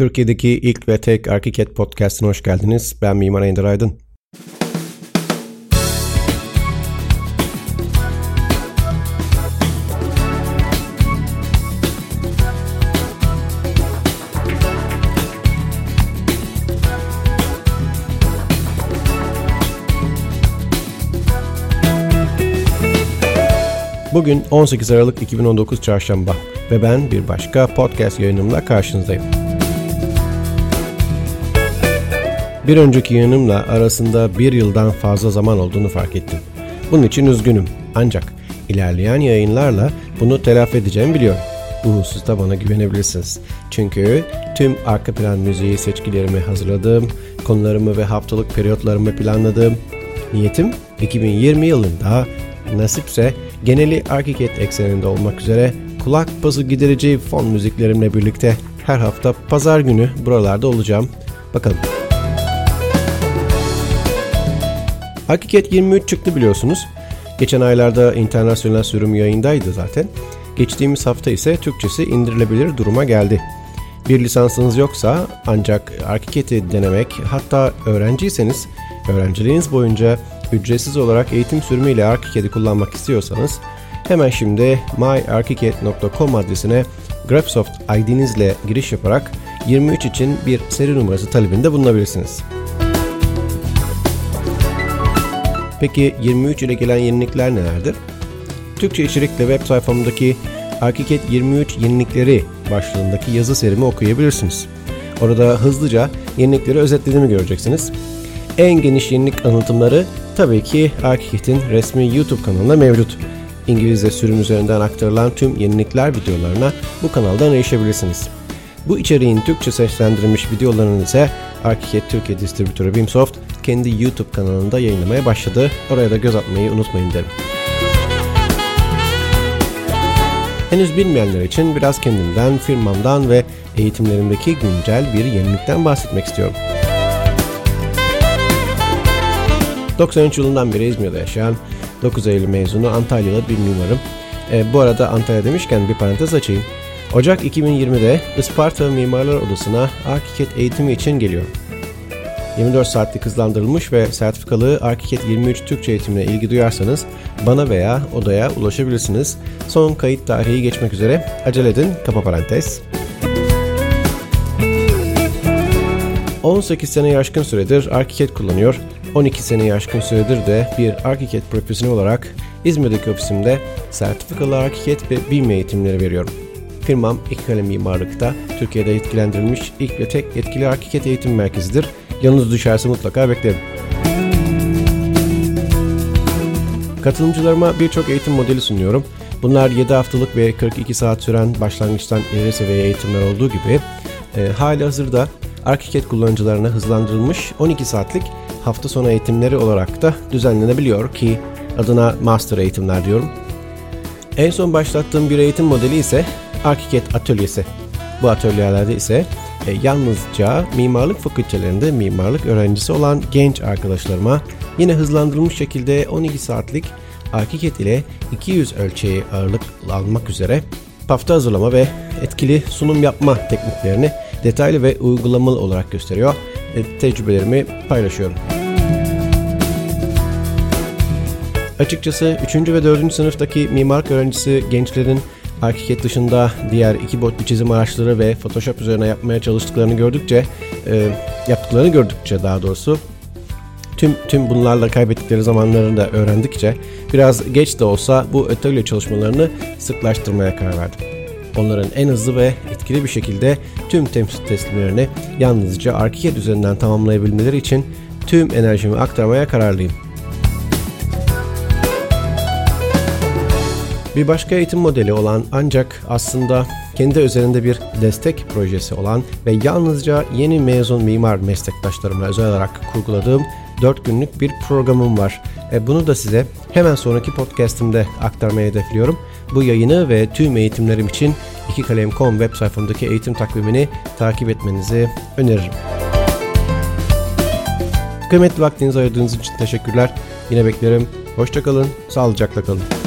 Türkiye'deki ilk ve tek Arkiket Podcast'ına hoş geldiniz. Ben Mimar Ender Aydın. Bugün 18 Aralık 2019 Çarşamba ve ben bir başka podcast yayınımla karşınızdayım. Bir önceki yayınımla arasında bir yıldan fazla zaman olduğunu fark ettim. Bunun için üzgünüm ancak ilerleyen yayınlarla bunu telafi edeceğimi biliyorum. Bu hususta bana güvenebilirsiniz. Çünkü tüm arka plan müziği seçkilerimi hazırladım, konularımı ve haftalık periyotlarımı planladım. Niyetim 2020 yılında nasipse geneli Arkiket ekseninde olmak üzere kulak pası giderici fon müziklerimle birlikte her hafta pazar günü buralarda olacağım. Bakalım. Hakikat 23 çıktı biliyorsunuz. Geçen aylarda internasyonel sürüm yayındaydı zaten. Geçtiğimiz hafta ise Türkçesi indirilebilir duruma geldi. Bir lisansınız yoksa ancak Arkiket'i denemek hatta öğrenciyseniz öğrenciliğiniz boyunca ücretsiz olarak eğitim sürümüyle Arkiket'i kullanmak istiyorsanız hemen şimdi myarkiket.com adresine Graphisoft ID'nizle giriş yaparak 23 için bir seri numarası talebinde bulunabilirsiniz. Peki 23 ile gelen yenilikler nelerdir? Türkçe içerikle web sayfamdaki Arkiket 23 yenilikleri başlığındaki yazı serimi okuyabilirsiniz. Orada hızlıca yenilikleri özetlediğimi göreceksiniz. En geniş yenilik anlatımları tabii ki Arkiket'in resmi YouTube kanalında mevcut. İngilizce sürüm üzerinden aktarılan tüm yenilikler videolarına bu kanaldan erişebilirsiniz. Bu içeriğin Türkçe seslendirilmiş videolarını ise Arkiket Türkiye distribütörü Bimsoft kendi YouTube kanalında yayınlamaya başladı. Oraya da göz atmayı unutmayın derim. Henüz bilmeyenler için biraz kendimden, firmamdan ve eğitimlerimdeki güncel bir yenilikten bahsetmek istiyorum. 93 yılından beri İzmir'de yaşayan 9 Eylül mezunu Antalyalı bir mimarım. E, bu arada Antalya demişken bir parantez açayım. Ocak 2020'de Isparta Mimarlar Odası'na Arkiket eğitimi için geliyorum. 24 saatlik hızlandırılmış ve sertifikalı Arkiket 23 Türkçe eğitimine ilgi duyarsanız bana veya odaya ulaşabilirsiniz. Son kayıt tarihi geçmek üzere. Acele edin. Kapa parantez. 18 sene aşkın süredir Arkiket kullanıyor. 12 sene aşkın süredir de bir Arkiket profesyonel olarak İzmir'deki ofisimde sertifikalı Arkiket ve BİM eğitimleri veriyorum. Firmam iki kalem mimarlıkta Türkiye'de etkilendirilmiş ilk ve tek yetkili Arkiket eğitim merkezidir. Yanınız düşerse mutlaka beklerim. Katılımcılarıma birçok eğitim modeli sunuyorum. Bunlar 7 haftalık ve 42 saat süren başlangıçtan ileri seviye eğitimler olduğu gibi e, hali hazırda Arkiket kullanıcılarına hızlandırılmış 12 saatlik hafta sonu eğitimleri olarak da düzenlenebiliyor ki adına master eğitimler diyorum. En son başlattığım bir eğitim modeli ise Arkiket Atölyesi. Bu atölyelerde ise e, yalnızca mimarlık fakültelerinde mimarlık öğrencisi olan genç arkadaşlarıma yine hızlandırılmış şekilde 12 saatlik Arkiket ile 200 ölçeği ağırlık almak üzere pafta hazırlama ve etkili sunum yapma tekniklerini detaylı ve uygulamalı olarak gösteriyor. E, tecrübelerimi paylaşıyorum. Açıkçası 3. ve 4. sınıftaki mimarlık öğrencisi gençlerin Arkiket dışında diğer iki boyutlu çizim araçları ve Photoshop üzerine yapmaya çalıştıklarını gördükçe, e, yaptıklarını gördükçe daha doğrusu tüm tüm bunlarla kaybettikleri zamanlarını da öğrendikçe biraz geç de olsa bu atölye çalışmalarını sıklaştırmaya karar verdim. Onların en hızlı ve etkili bir şekilde tüm temsil teslimlerini yalnızca Arkiket üzerinden tamamlayabilmeleri için tüm enerjimi aktarmaya kararlıyım. Bir başka eğitim modeli olan ancak aslında kendi üzerinde bir destek projesi olan ve yalnızca yeni mezun mimar meslektaşlarıma özel olarak kurguladığım 4 günlük bir programım var. E bunu da size hemen sonraki podcastimde aktarmayı hedefliyorum. Bu yayını ve tüm eğitimlerim için ikikalem.com web sayfamdaki eğitim takvimini takip etmenizi öneririm. Kıymetli vaktinizi ayırdığınız için teşekkürler. Yine beklerim. Hoşçakalın, sağlıcakla kalın.